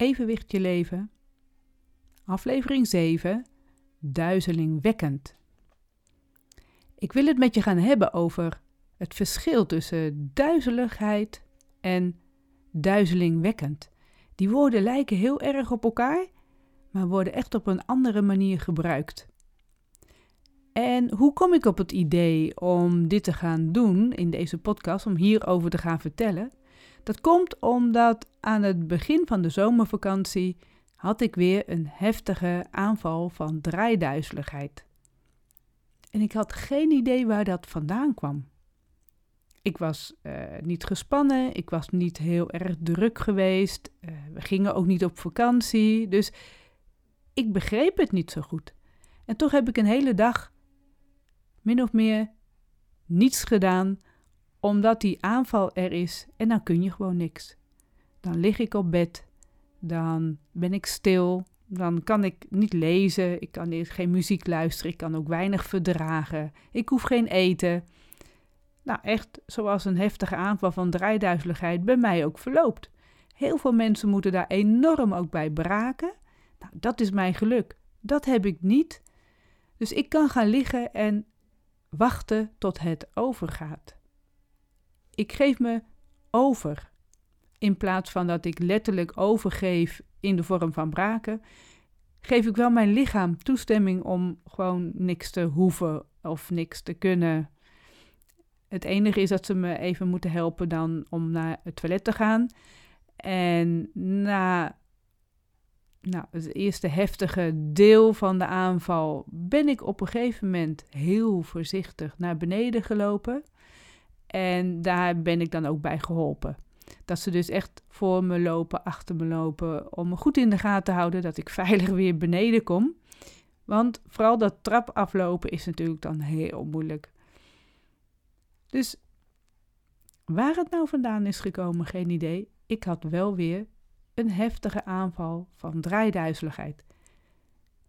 Evenwichtje leven. Aflevering 7. Duizelingwekkend. Ik wil het met je gaan hebben over het verschil tussen duizeligheid en duizelingwekkend. Die woorden lijken heel erg op elkaar, maar worden echt op een andere manier gebruikt. En hoe kom ik op het idee om dit te gaan doen in deze podcast, om hierover te gaan vertellen? Dat komt omdat aan het begin van de zomervakantie had ik weer een heftige aanval van draaiduizeligheid. En ik had geen idee waar dat vandaan kwam. Ik was uh, niet gespannen, ik was niet heel erg druk geweest, uh, we gingen ook niet op vakantie, dus ik begreep het niet zo goed. En toch heb ik een hele dag min of meer niets gedaan omdat die aanval er is en dan kun je gewoon niks. Dan lig ik op bed, dan ben ik stil, dan kan ik niet lezen, ik kan geen muziek luisteren, ik kan ook weinig verdragen, ik hoef geen eten. Nou, echt zoals een heftige aanval van draaiduizeligheid bij mij ook verloopt. Heel veel mensen moeten daar enorm ook bij braken. Nou, dat is mijn geluk. Dat heb ik niet. Dus ik kan gaan liggen en wachten tot het overgaat. Ik geef me over. In plaats van dat ik letterlijk overgeef in de vorm van braken, geef ik wel mijn lichaam toestemming om gewoon niks te hoeven of niks te kunnen. Het enige is dat ze me even moeten helpen dan om naar het toilet te gaan. En na nou, het eerste heftige deel van de aanval ben ik op een gegeven moment heel voorzichtig naar beneden gelopen. En daar ben ik dan ook bij geholpen. Dat ze dus echt voor me lopen, achter me lopen, om me goed in de gaten te houden dat ik veilig weer beneden kom. Want vooral dat trap aflopen is natuurlijk dan heel moeilijk. Dus waar het nou vandaan is gekomen, geen idee. Ik had wel weer een heftige aanval van draaiduizeligheid.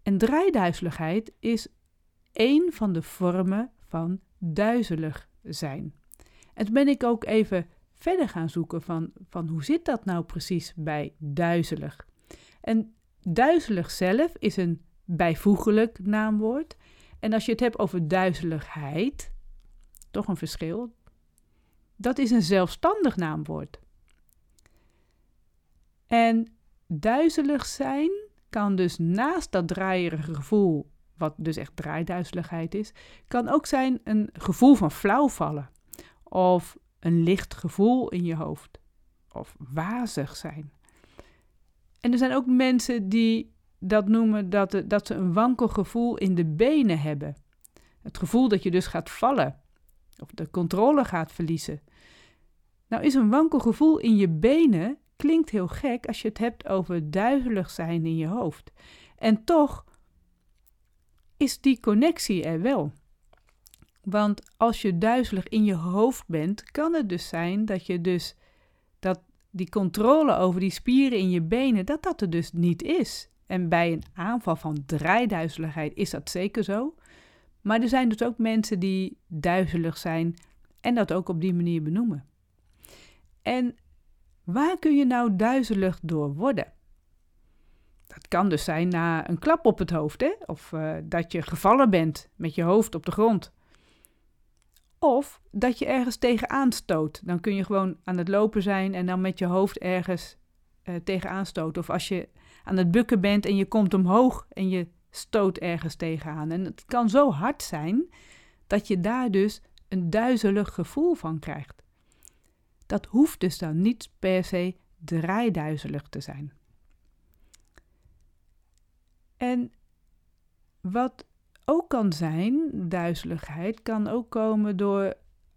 En draaiduizeligheid is één van de vormen van duizelig zijn. En toen ben ik ook even verder gaan zoeken van, van hoe zit dat nou precies bij duizelig. En duizelig zelf is een bijvoeglijk naamwoord. En als je het hebt over duizeligheid, toch een verschil, dat is een zelfstandig naamwoord. En duizelig zijn kan dus naast dat draaierige gevoel, wat dus echt draaiduizeligheid is, kan ook zijn een gevoel van flauwvallen. Of een licht gevoel in je hoofd. Of wazig zijn. En er zijn ook mensen die dat noemen dat, dat ze een wankel gevoel in de benen hebben. Het gevoel dat je dus gaat vallen. Of de controle gaat verliezen. Nou is een wankel gevoel in je benen klinkt heel gek als je het hebt over duizelig zijn in je hoofd. En toch is die connectie er wel. Want als je duizelig in je hoofd bent, kan het dus zijn dat je dus dat die controle over die spieren in je benen, dat dat er dus niet is. En bij een aanval van draaiduizeligheid is dat zeker zo. Maar er zijn dus ook mensen die duizelig zijn en dat ook op die manier benoemen. En waar kun je nou duizelig door worden? Dat kan dus zijn na een klap op het hoofd, hè? of uh, dat je gevallen bent met je hoofd op de grond. Of dat je ergens tegenaan stoot. Dan kun je gewoon aan het lopen zijn en dan met je hoofd ergens uh, tegenaan. Of als je aan het bukken bent en je komt omhoog en je stoot ergens tegenaan. En het kan zo hard zijn dat je daar dus een duizelig gevoel van krijgt. Dat hoeft dus dan niet per se draaiduizelig te zijn. En wat ook kan zijn, duizeligheid, kan ook komen door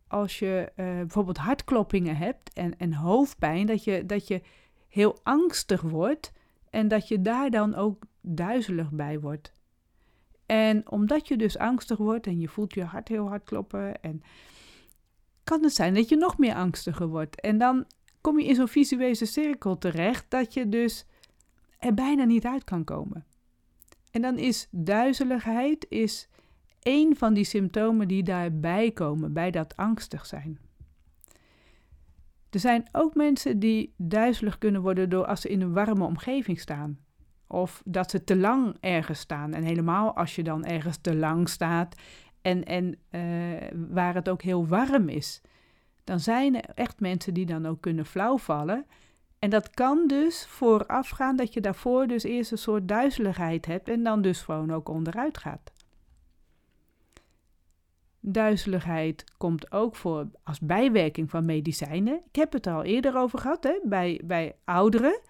als je uh, bijvoorbeeld hartkloppingen hebt en, en hoofdpijn, dat je, dat je heel angstig wordt en dat je daar dan ook duizelig bij wordt. En omdat je dus angstig wordt en je voelt je hart heel hard kloppen, en kan het zijn dat je nog meer angstiger wordt. En dan kom je in zo'n visuele cirkel terecht dat je dus er bijna niet uit kan komen. En dan is duizeligheid is één van die symptomen die daarbij komen, bij dat angstig zijn. Er zijn ook mensen die duizelig kunnen worden door als ze in een warme omgeving staan. Of dat ze te lang ergens staan. En helemaal als je dan ergens te lang staat en, en uh, waar het ook heel warm is. Dan zijn er echt mensen die dan ook kunnen flauwvallen. En dat kan dus voorafgaan dat je daarvoor dus eerst een soort duizeligheid hebt en dan dus gewoon ook onderuit gaat. Duizeligheid komt ook voor als bijwerking van medicijnen. Ik heb het al eerder over gehad hè, bij, bij ouderen,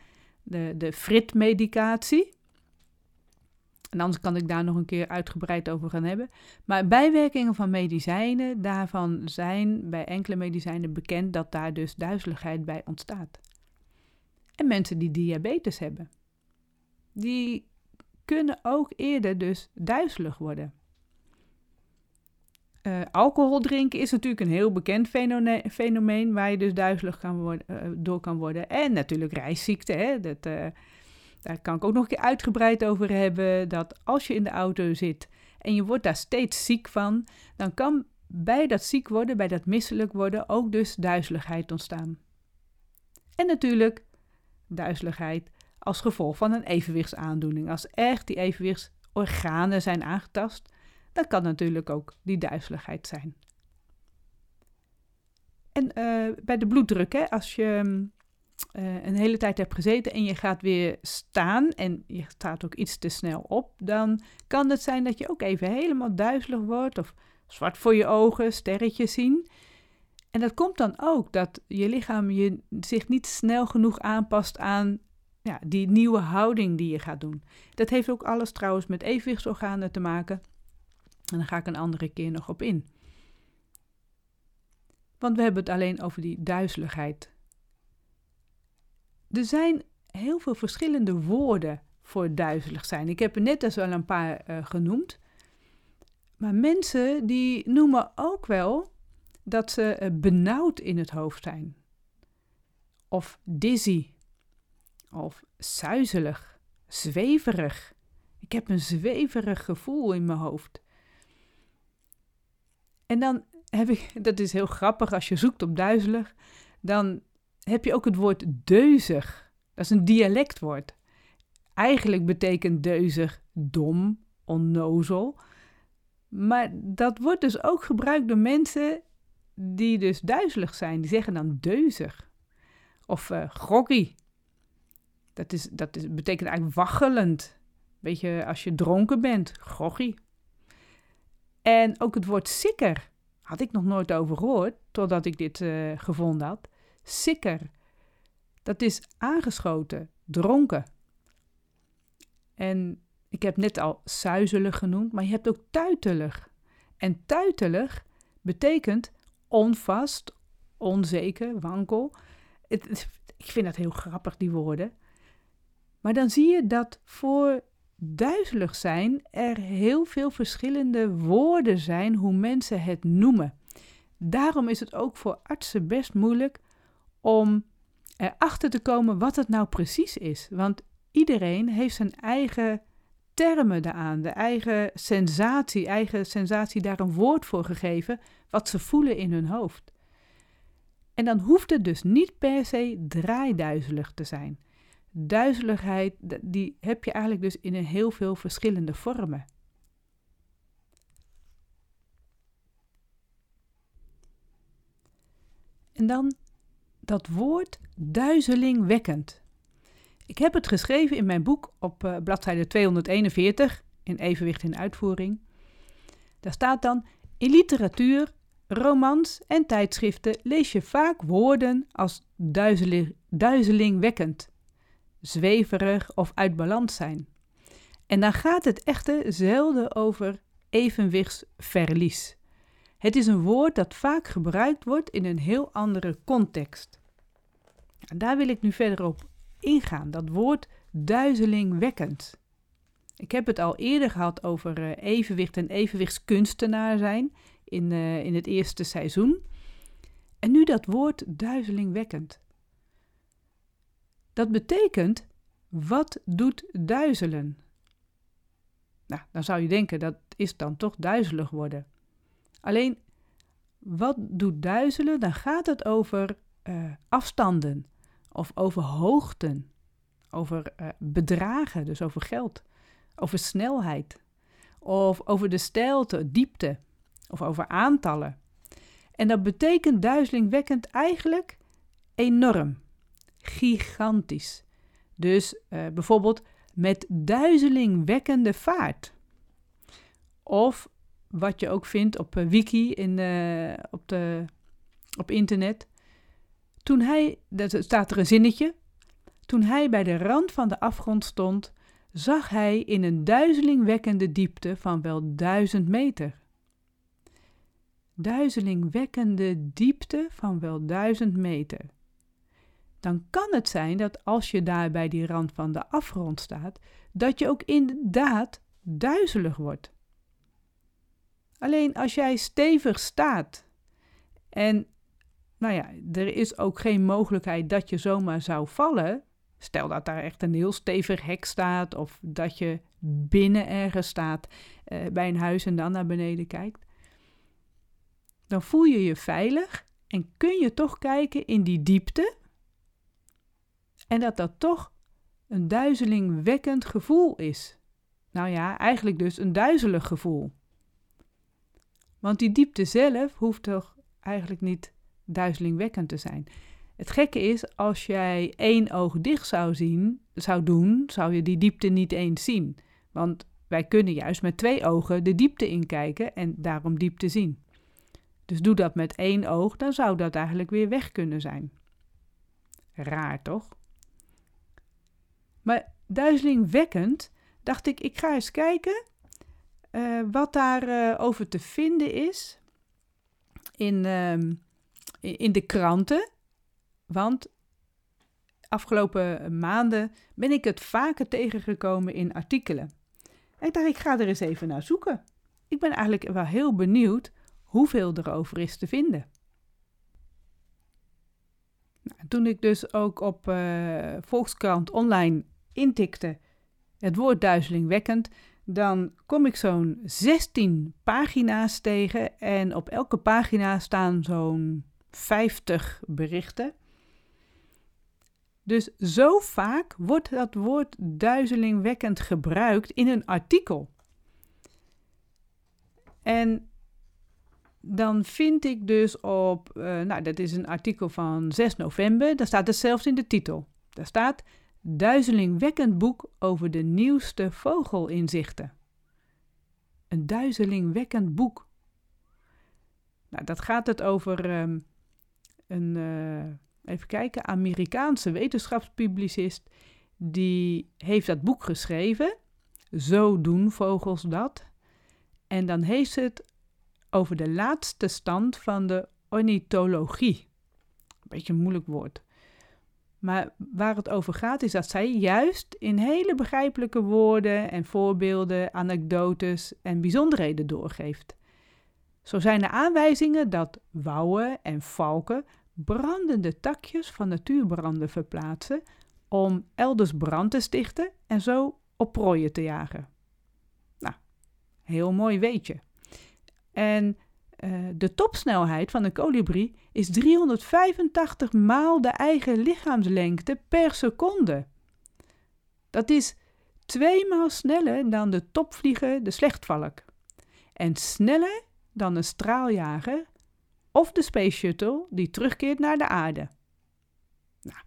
de, de FRIT-medicatie. En anders kan ik daar nog een keer uitgebreid over gaan hebben. Maar bijwerkingen van medicijnen, daarvan zijn bij enkele medicijnen bekend dat daar dus duizeligheid bij ontstaat. En mensen die diabetes hebben, die kunnen ook eerder dus duizelig worden. Uh, alcohol drinken is natuurlijk een heel bekend fenomeen waar je dus duizelig kan worden, uh, door kan worden. En natuurlijk reisziekte, hè, dat, uh, daar kan ik ook nog een keer uitgebreid over hebben. Dat als je in de auto zit en je wordt daar steeds ziek van, dan kan bij dat ziek worden, bij dat misselijk worden, ook dus duizeligheid ontstaan. En natuurlijk duizeligheid als gevolg van een evenwichtsaandoening. Als echt die evenwichtsorganen zijn aangetast, dan kan natuurlijk ook die duizeligheid zijn. En uh, bij de bloeddruk, hè, als je uh, een hele tijd hebt gezeten en je gaat weer staan en je staat ook iets te snel op, dan kan het zijn dat je ook even helemaal duizelig wordt of zwart voor je ogen, sterretjes zien. En dat komt dan ook dat je lichaam je zich niet snel genoeg aanpast aan ja, die nieuwe houding die je gaat doen. Dat heeft ook alles trouwens met evenwichtsorganen te maken. En daar ga ik een andere keer nog op in. Want we hebben het alleen over die duizeligheid. Er zijn heel veel verschillende woorden voor duizelig zijn. Ik heb er net als wel een paar uh, genoemd. Maar mensen die noemen ook wel dat ze uh, benauwd in het hoofd zijn. Of dizzy. Of zuizelig. Zweverig. Ik heb een zweverig gevoel in mijn hoofd. En dan heb ik, dat is heel grappig als je zoekt op duizelig, dan heb je ook het woord deuzig. Dat is een dialectwoord. Eigenlijk betekent deuzig dom, onnozel. Maar dat wordt dus ook gebruikt door mensen die dus duizelig zijn. Die zeggen dan deuzig. Of uh, groggy. Dat, is, dat is, betekent eigenlijk waggelend. Beetje als je dronken bent, groggy. En ook het woord sikker had ik nog nooit over gehoord, totdat ik dit uh, gevonden had. Sikker, dat is aangeschoten, dronken. En ik heb net al suizelig genoemd, maar je hebt ook tuitelig. En tuitelig betekent onvast, onzeker, wankel. Het, ik vind dat heel grappig, die woorden. Maar dan zie je dat voor duizelig zijn er heel veel verschillende woorden zijn hoe mensen het noemen. Daarom is het ook voor artsen best moeilijk om erachter te komen wat het nou precies is. Want iedereen heeft zijn eigen termen daaraan, de eigen sensatie, eigen sensatie daar een woord voor gegeven, wat ze voelen in hun hoofd. En dan hoeft het dus niet per se draaiduizelig te zijn duizeligheid, die heb je eigenlijk dus in een heel veel verschillende vormen. En dan dat woord duizelingwekkend. Ik heb het geschreven in mijn boek op uh, bladzijde 241 in Evenwicht in Uitvoering. Daar staat dan: In literatuur, romans en tijdschriften lees je vaak woorden als duizeling, duizelingwekkend zweverig of uit balans zijn. En dan gaat het echter zelden over evenwichtsverlies. Het is een woord dat vaak gebruikt wordt in een heel andere context. En daar wil ik nu verder op ingaan, dat woord duizelingwekkend. Ik heb het al eerder gehad over uh, evenwicht en evenwichtskunstenaar zijn in, uh, in het eerste seizoen. En nu dat woord duizelingwekkend. Dat betekent, wat doet duizelen? Nou, dan zou je denken, dat is dan toch duizelig worden. Alleen, wat doet duizelen? Dan gaat het over uh, afstanden of over hoogten, over uh, bedragen, dus over geld, over snelheid of over de stijlte, diepte of over aantallen. En dat betekent duizelingwekkend eigenlijk enorm, gigantisch. Dus uh, bijvoorbeeld met duizelingwekkende vaart. Of wat je ook vindt op uh, wiki in, uh, op, de, op internet. Toen hij, er staat er een zinnetje. Toen hij bij de rand van de afgrond stond, zag hij in een duizelingwekkende diepte van wel duizend meter. Duizelingwekkende diepte van wel duizend meter. Dan kan het zijn dat als je daar bij die rand van de afgrond staat, dat je ook inderdaad duizelig wordt. Alleen als jij stevig staat en nou ja, er is ook geen mogelijkheid dat je zomaar zou vallen, Stel dat daar echt een heel stevig hek staat of dat je binnen ergens staat uh, bij een huis en dan naar beneden kijkt. Dan voel je je veilig en kun je toch kijken in die diepte. En dat dat toch een duizelingwekkend gevoel is. Nou ja, eigenlijk dus een duizelig gevoel. Want die diepte zelf hoeft toch eigenlijk niet duizelingwekkend te zijn. Het gekke is, als jij één oog dicht zou, zien, zou doen, zou je die diepte niet eens zien. Want wij kunnen juist met twee ogen de diepte inkijken en daarom diepte zien. Dus doe dat met één oog, dan zou dat eigenlijk weer weg kunnen zijn. Raar toch? Maar duizelingwekkend dacht ik, ik ga eens kijken uh, wat daarover uh, over te vinden is in, uh, in de kranten. Want afgelopen maanden ben ik het vaker tegengekomen in artikelen. En ik dacht, ik ga er eens even naar zoeken. Ik ben eigenlijk wel heel benieuwd hoeveel erover is te vinden. Nou, toen ik dus ook op uh, Volkskrant online intikte het woord duizelingwekkend, dan kom ik zo'n 16 pagina's tegen en op elke pagina staan zo'n 50 berichten. Dus zo vaak wordt dat woord duizelingwekkend gebruikt in een artikel. En dan vind ik dus op, uh, nou dat is een artikel van 6 november, daar staat het zelfs in de titel. Daar staat duizelingwekkend boek over de nieuwste vogelinzichten. Een duizelingwekkend boek. Nou, dat gaat het over um, een, uh, even kijken, Amerikaanse wetenschapspublicist, die heeft dat boek geschreven. Zo doen vogels dat. En dan heeft ze het over de laatste stand van de ornithologie. Een beetje een moeilijk woord. Maar waar het over gaat is dat zij juist in hele begrijpelijke woorden en voorbeelden, anekdotes en bijzonderheden doorgeeft. Zo zijn er aanwijzingen dat wouwen en valken brandende takjes van natuurbranden verplaatsen om elders brand te stichten en zo op prooien te jagen. Nou, heel mooi weetje. En uh, de topsnelheid van een kolibrie is 385 maal de eigen lichaamslengte per seconde. Dat is tweemaal sneller dan de topvlieger, de slechtvalk. En sneller dan een straaljager of de Space Shuttle die terugkeert naar de aarde. Nou,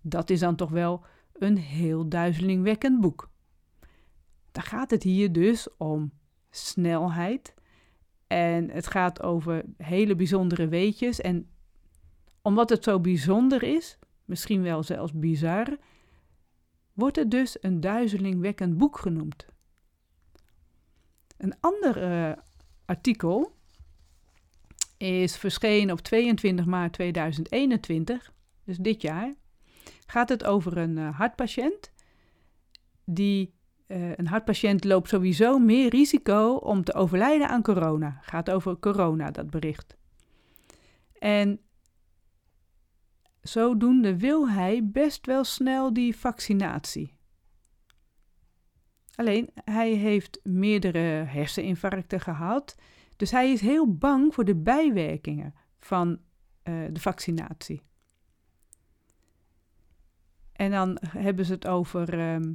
dat is dan toch wel een heel duizelingwekkend boek. Daar gaat het hier dus om snelheid en het gaat over hele bijzondere weetjes. En omdat het zo bijzonder is, misschien wel zelfs bizar, wordt het dus een duizelingwekkend boek genoemd. Een ander uh, artikel is verschenen op 22 maart 2021, dus dit jaar, gaat het over een uh, hartpatiënt. Die, uh, een hartpatiënt loopt sowieso meer risico om te overlijden aan corona. Gaat over corona, dat bericht. En zodoende wil hij best wel snel die vaccinatie. Alleen hij heeft meerdere herseninfarcten gehad dus hij is heel bang voor de bijwerkingen van uh, de vaccinatie. En dan hebben ze het over ehm,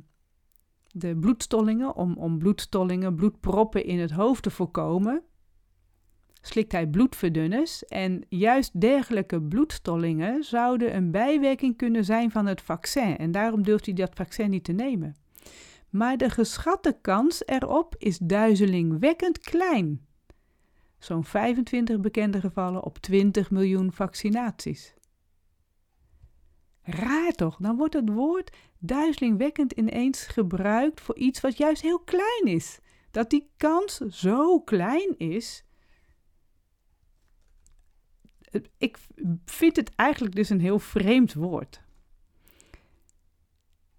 de bloedstollingen, om, om bloedstollingen, bloedproppen in het hoofd te voorkomen. Slikt hij bloedverdunners en juist dergelijke bloedstollingen zouden een bijwerking kunnen zijn van het vaccin en daarom durft hij dat vaccin niet te nemen. Maar de geschatte kans erop is duizelingwekkend klein. Zo'n 25 bekende gevallen op 20 miljoen vaccinaties. Raar toch? Dan wordt het woord duizelingwekkend ineens gebruikt voor iets wat juist heel klein is. Dat die kans zo klein is. Ik vind het eigenlijk dus een heel vreemd woord.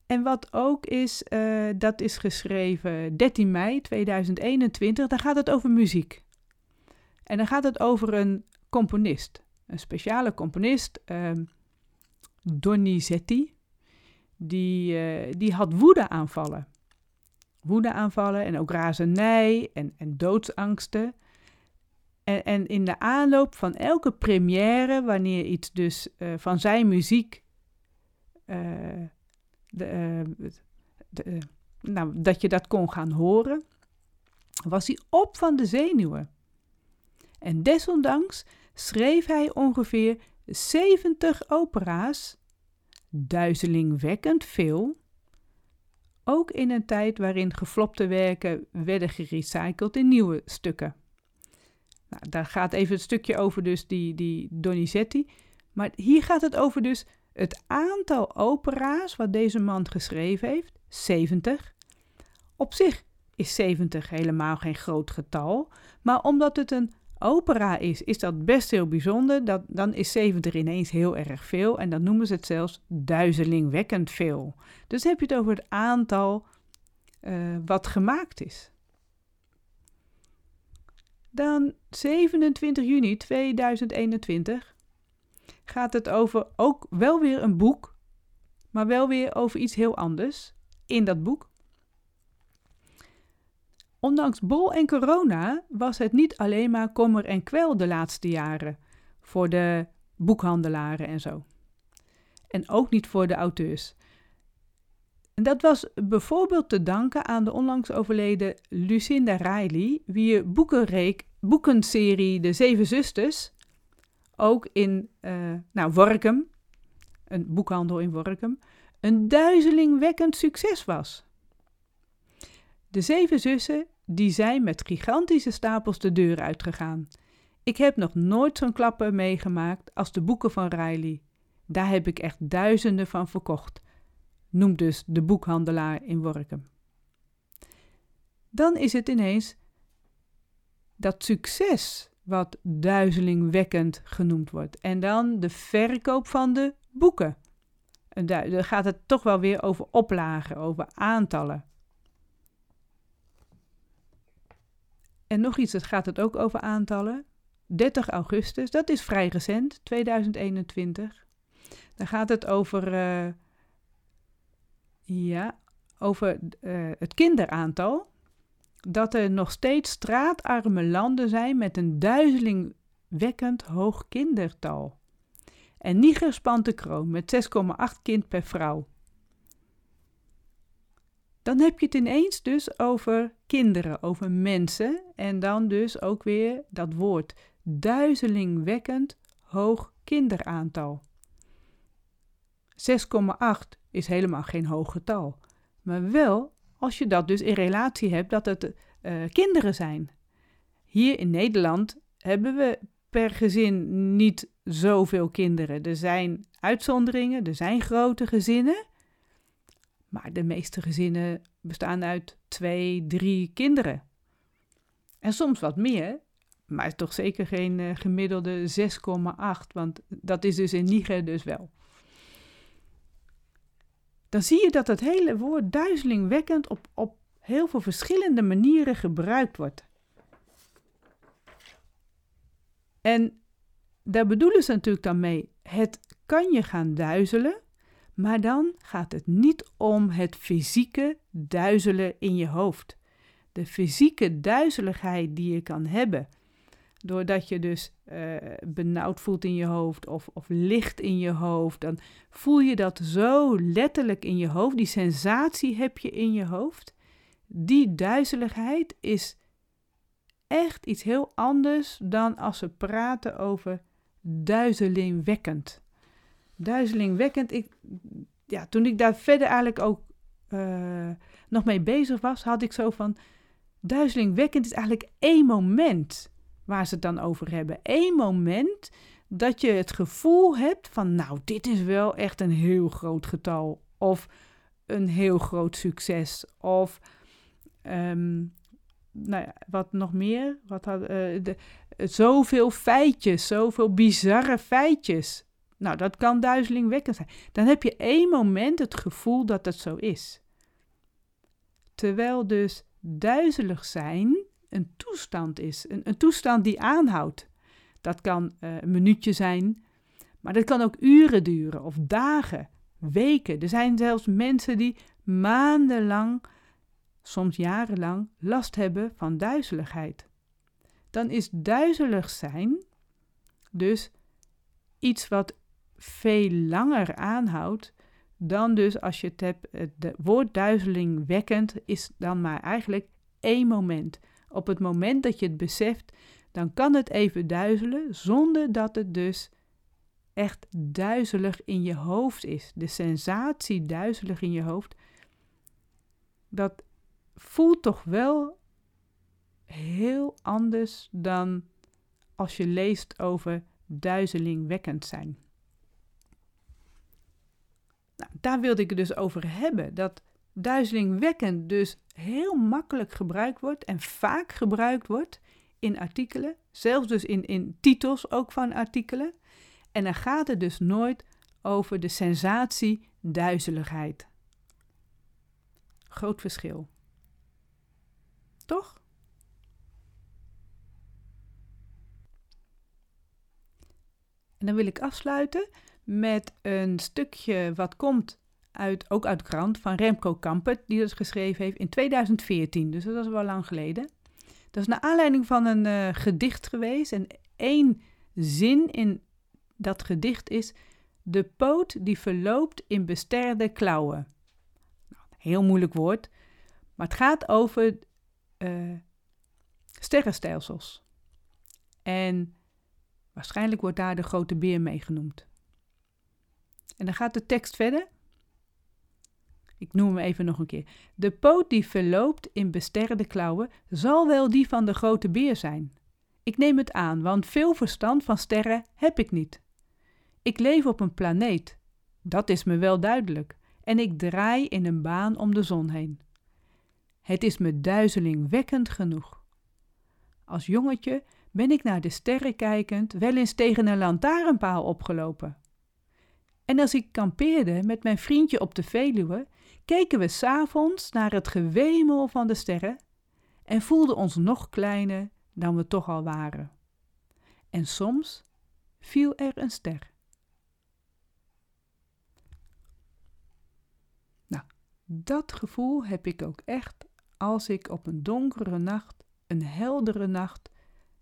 En wat ook is, uh, dat is geschreven 13 mei 2021, daar gaat het over muziek. En dan gaat het over een componist, een speciale componist, uh, Donizetti. Die, uh, die had woedeaanvallen. Woedeaanvallen en ook razernij en, en doodsangsten. En, en in de aanloop van elke première, wanneer iets dus uh, van zijn muziek de, uh, de, uh, nou, dat je dat kon gaan horen, was hij op van de zenuwen. En desondanks schreef hij ongeveer 70 opera's, duizelingwekkend veel, ook in een tijd waarin geflopte werken werden gerecycled in nieuwe stukken. Nou, daar gaat even het stukje over dus die, die Donizetti. Maar hier gaat het over dus het aantal opera's wat deze man geschreven heeft, 70. Op zich is 70 helemaal geen groot getal, maar omdat het een opera is, is dat best heel bijzonder. Dat, dan is 70 ineens heel erg veel en dan noemen ze het zelfs duizelingwekkend veel. Dus heb je het over het aantal uh, wat gemaakt is. Dan 27 juni 2021 gaat het over ook wel weer een boek, maar wel weer over iets heel anders in dat boek. Ondanks bol en corona was het niet alleen maar kommer en kwel de laatste jaren voor de boekhandelaren en zo. En ook niet voor de auteurs. En dat was bijvoorbeeld te danken aan de onlangs overleden Lucinda Riley, wie boekenreek, boekenserie De Zeven Zusters ook in uh, nou, Workum, een boekhandel in Workum, een duizelingwekkend succes was. De zeven zussen die zijn met gigantische stapels de deur uitgegaan. Ik heb nog nooit zo'n klappen meegemaakt als de boeken van Riley. Daar heb ik echt duizenden van verkocht, noemt dus de boekhandelaar in Workum. Dan is het ineens dat succes wat duizelingwekkend genoemd wordt. En dan de verkoop van de boeken. En daar, gaat het toch wel weer over oplagen, over aantallen. En nog iets, het gaat het ook over aantallen. 30 augustus, dat is vrij recent, 2021. Dan gaat het over, uh, ja, over uh, het kinderaantal dat er nog steeds straatarme landen zijn met een duizelingwekkend hoog kindertal. En Niger spant de kroon met 6,8 kind per vrouw. Dan heb je het ineens dus over kinderen, over mensen en dan dus ook weer dat woord duizelingwekkend hoog kinderaantal. 6,8 is helemaal geen hoog getal, maar wel als je dat dus in relatie hebt dat het uh, kinderen zijn. Hier in Nederland hebben we per gezin niet zoveel kinderen. Er zijn uitzonderingen, er zijn grote gezinnen. Maar de meeste gezinnen bestaan uit twee, drie kinderen. En soms wat meer, maar toch zeker geen uh, gemiddelde 6,8, want dat is dus in Niger dus wel dan zie je dat het hele woord duizelingwekkend op, op heel veel verschillende manieren gebruikt wordt. En daar bedoelen ze natuurlijk dan mee, het kan je gaan duizelen, maar dan gaat het niet om het fysieke duizelen in je hoofd. De fysieke duizeligheid die je kan hebben doordat je dus uh, benauwd voelt in je hoofd of, of licht in je hoofd, dan voel je dat zo letterlijk in je hoofd. Die sensatie heb je in je hoofd. Die duizeligheid is echt iets heel anders dan als we praten over duizelingwekkend. Duizelingwekkend, ik, ja, toen ik daar verder eigenlijk ook uh, nog mee bezig was, had ik zo van, duizelingwekkend is eigenlijk één moment waar ze het dan over hebben. Eén moment dat je het gevoel hebt van, nou, dit is wel echt een heel groot getal. Of een heel groot succes. Of um, nou ja, wat nog meer? Wat had, uh, de, zoveel feitjes, zoveel bizarre feitjes. Nou, dat kan duizelingwekkend zijn. Dan heb je één moment het gevoel dat het zo is. Terwijl dus duizelig zijn een toestand is, een, een toestand die aanhoudt. Dat kan uh, een minuutje zijn, maar dat kan ook uren duren of dagen, weken. Er zijn zelfs mensen die maandenlang soms jarenlang, last hebben van duizeligheid. Dan is duizelig zijn dus iets wat veel langer aanhoudt dan dus als je het hebt, het woord duizeling wekkend is dan maar eigenlijk één moment. Op het moment dat je het beseft, dan kan het even duizelen zonder dat het dus echt duizelig in je hoofd is. De sensatie duizelig in je hoofd, dat voelt toch wel heel anders dan als je leest over duizelingwekkend zijn. Nou, daar wilde ik het dus over hebben. Dat duizelingwekkend dus heel makkelijk gebruikt wordt en vaak gebruikt wordt in artikelen, zelfs dus in, in titels ook van artikelen. En dan gaat het dus nooit over de sensatie duizeligheid. Groot verschil. Toch? En dan wil ik afsluiten met een stukje wat komt uit, ook uit krant van Remco Kampert, die dat geschreven heeft in 2014. Dus dat is wel lang geleden. Dat is naar aanleiding van een uh, gedicht geweest. En één zin in dat gedicht is: De poot die verloopt in besterde klauwen. Nou, heel moeilijk woord. Maar het gaat over uh, sterrenstelsels. En waarschijnlijk wordt daar de grote beer mee genoemd. En dan gaat de tekst verder. Ik noem hem even nog een keer. De poot die verloopt in besterde klauwen zal wel die van de grote beer zijn. Ik neem het aan, want veel verstand van sterren heb ik niet. Ik leef op een planeet, dat is me wel duidelijk, en ik draai in een baan om de zon heen. Het is me duizelingwekkend genoeg. Als jongetje ben ik naar de sterren kijkend wel eens tegen een lantaarnpaal opgelopen. En als ik kampeerde met mijn vriendje op de Veluwe, keken we s'avonds naar het gewemel van de sterren en voelden ons nog kleiner dan we toch al waren. En soms viel er een ster. Nou, dat gevoel heb ik ook echt als ik op een donkere nacht, een heldere nacht,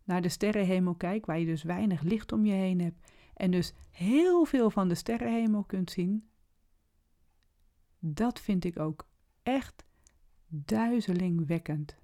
naar de sterrenhemel kijk, waar je dus weinig licht om je heen hebt en dus heel veel van de sterrenhemel kunt zien, dat vind ik ook echt duizelingwekkend.